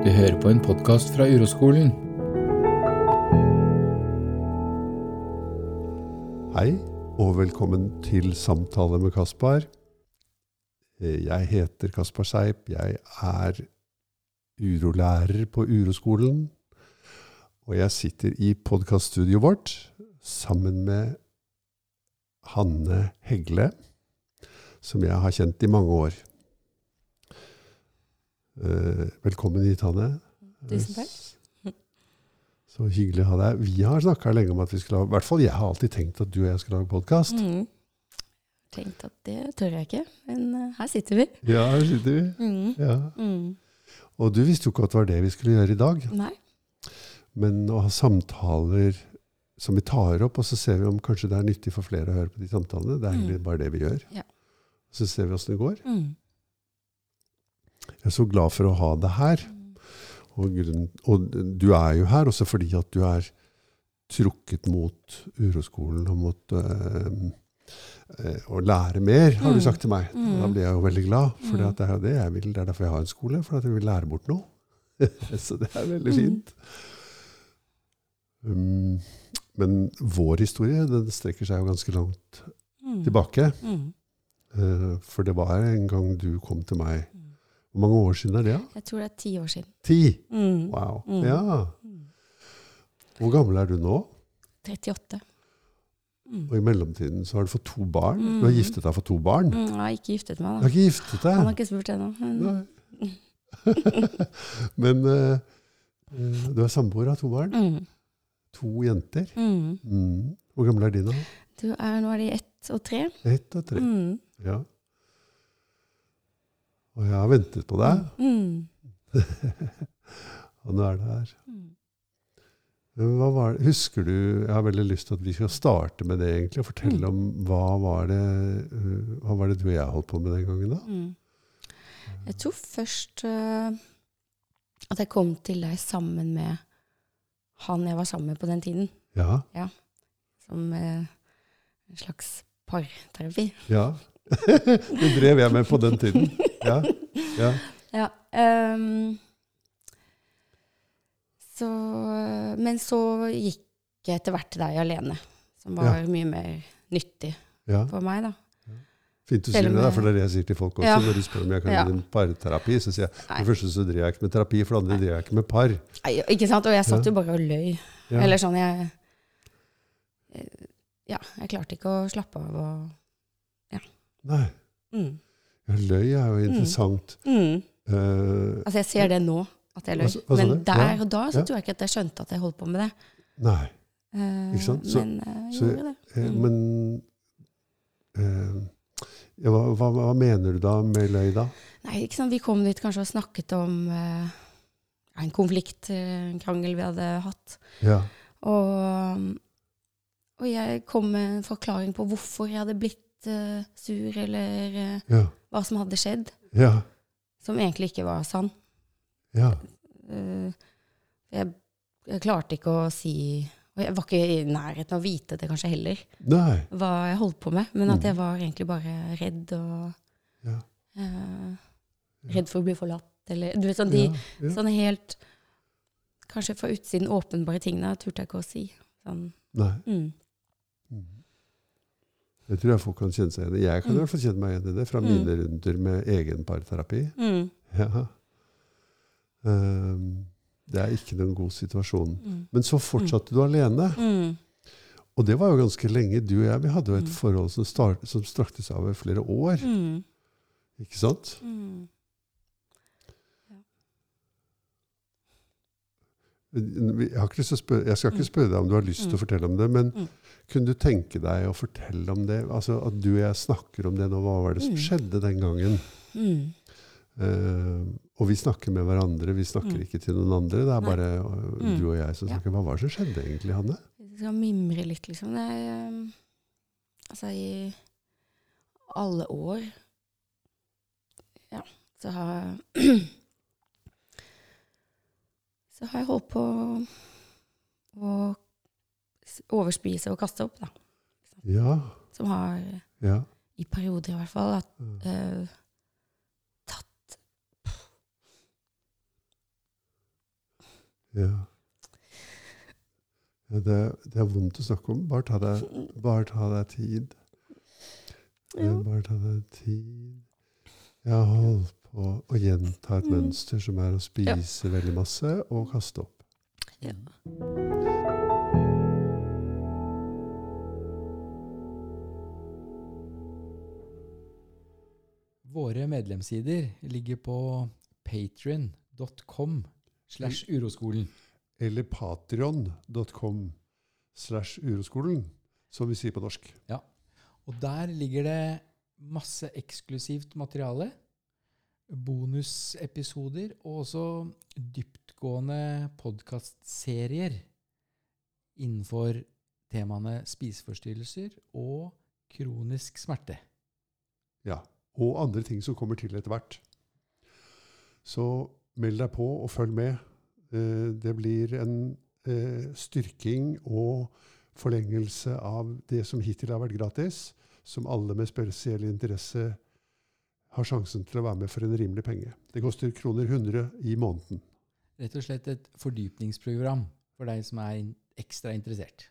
Du hører på en podkast fra Uroskolen. Hei, og velkommen til Samtale med Kaspar. Eh, Jeg heter Kaspar Seip. Jeg er urolærer på Uroskolen. Og jeg sitter i podkaststudioet vårt sammen med Hanne Hegle, som jeg har kjent i mange år. Eh, Velkommen hit, Hanne. Tusen takk. Så hyggelig å ha deg. Vi har snakka lenge om at vi skulle ha I hvert fall jeg har alltid tenkt at du og jeg skulle lage podkast. Mm. Tenkt at det tør jeg ikke, men eh, her sitter vi. Ja, her sitter vi. Mm. Ja. Mm. Og du visste jo ikke at det var det vi skulle gjøre i dag. Nei. Men å ha samtaler som vi tar opp, og så ser vi om kanskje det er nyttig for flere å høre på de samtalene. Det er egentlig Mm. bare det vi gjør. Ja. Så ser vi åssen det går. Mm. Jeg er så glad for å ha deg her. Og, grunnen, og du er jo her også fordi at du er trukket mot uroskolen og mot øh, øh, å lære mer, har du Mm. sagt til meg. Og da Mm. blir jeg jo veldig glad, for Mm. det er jo det jeg vil. Det er derfor jeg har en skole, for at jeg vil lære bort noe. så det er veldig Mm. fint. Um, men vår historie den strekker seg jo ganske langt Mm. tilbake. Mm. Eh, for det var en gang du kom til meg Mm. Hvor mange år siden er det? da? Jeg tror det er ti år siden. Ti? Mm. Wow. Mm. Ja. Hvor gammel er du nå? 38. Mm. Og i mellomtiden så har du fått to barn. Mm. Du har giftet deg for to barn. Mm, jeg har ikke giftet Du meg, har ikke giftet deg? Han har ikke spurt ennå. Men Men uh, du er samboer av to barn. mm. To jenter. Mm. Mm. Hvor gamle er de nå? Du er, nå er de ett og tre. Ett og tre. Mm. Ja. Og jeg har ventet på deg, Mm. og nå er det her. Mm. Det? Husker du Jeg har veldig lyst til at vi skal starte med det, egentlig, og fortelle Mm. om hva var det uh, Hva var det du og jeg holdt på med den gangen, da? Mm. Jeg tror først uh, at jeg kom til deg sammen med han jeg var sammen med på den tiden. Ja. Som eh, en slags parterapi. ja. det drev jeg med på den tiden. Ja. ja. Ja. um, så, men så gikk jeg etter hvert til deg alene, som var mye mer nyttig ja. for meg. da. Fint du sier det, da, for det er det jeg sier til folk også. Ja. Når de spør om jeg kan Ja. gi dem parterapi, så sier jeg for det første så driver jeg ikke med terapi, for det andre driver jeg ikke med par. Nei, ikke sant? Og jeg satt Ja. jo bare og løy. Ja. Eller sånn, jeg eh, Ja, jeg klarte ikke å slappe av og Nei. mm. Løy er jo interessant. Mm. Uh, Altså, jeg ser det nå, at jeg løy. Altså, altså Men der Ja. og da så tror jeg ikke at jeg skjønte at jeg holdt på med det. nei. Uh, Ikke sant? Så- men eh, jeg så- gjorde det. Mm. Men ja, hva, hva, hva mener du da med løy, da? Nei, ikke sant? Vi kom dit kanskje og snakket om en konflikt, en krangel vi hadde hatt. Ja. Og, og jeg kom med en forklaring på hvorfor jeg hadde blitt eh, sur, eller uh, Ja. hva som hadde skjedd, Ja. som egentlig ikke var sann. ja. Uh, jeg, jeg klarte ikke å si Og jeg var ikke i nærheten av å vite det kanskje heller, Nei. hva jeg holdt på med. Men at Mm. jeg var egentlig bare redd og Ja. Redd for å bli forlatt, eller du vet sånn de. Sånne helt Kanskje fra utsiden åpenbare tingene turte jeg ikke å si. Sånn, Nei. mm, Mm. Det tror jeg folk kan kjenne seg igjen i. Jeg kan i Mm. hvert fall kjenne meg igjen i det fra Mm. mine runder med egen parterapi. mm, Ja. Um, det er ikke noen god situasjon. mm, Men så fortsatte du alene. mm, Og det var jo ganske lenge. Du og jeg vi hadde jo et Mm. forhold som, start, som strakte seg over flere år. mm, Ikke sant? mm. Jeg, spørre, jeg skal ikke spørre deg om du har lyst til å Mm. fortelle om det, men Mm. kunne du tenke deg å fortelle om det? Altså At du og jeg snakker om det nå. Hva var det som Mm. skjedde den gangen? Mm. Uh, og vi snakker med hverandre. Vi snakker Mm. ikke til noen andre. Det er Nei. bare Mm. du og jeg som snakker. Hva var det som skjedde egentlig, Hanne? Jeg skal mimre litt, liksom. Det er, um, altså, i alle år Ja, så har Så har jeg holdt på å overspise og kaste opp, da. Ja. Som har, ja. i perioder i hvert fall, at, eh, tatt Ja. ja det, det, er vondt å snakke om. Bare ta deg, bare ta deg tid. Ja. Bare ta deg tid. Jeg har holdt på å gjenta et mm. mønster som er å spise ja. veldig masse og kaste opp. Ja. Våre medlemssider ligger på patrion.com slash uroskolen. Eller patrion.com slash uroskolen, som vi sier på norsk. Ja. Og der ligger det masse eksklusivt materiale. Bonusepisoder og også dyptgående podkastserier innenfor temaene spiseforstyrrelser og kronisk smerte. Ja. Og andre ting som kommer til etter hvert. Så meld deg på og følg med. Eh, det blir en eh, styrking og forlengelse av det som hittil har vært gratis som alle med spesiell interesse har sjansen til å være med for en rimelig penge. Det koster kroner 100 i måneden. Rett og slett et fordypningsprogram for deg som er ekstra interessert.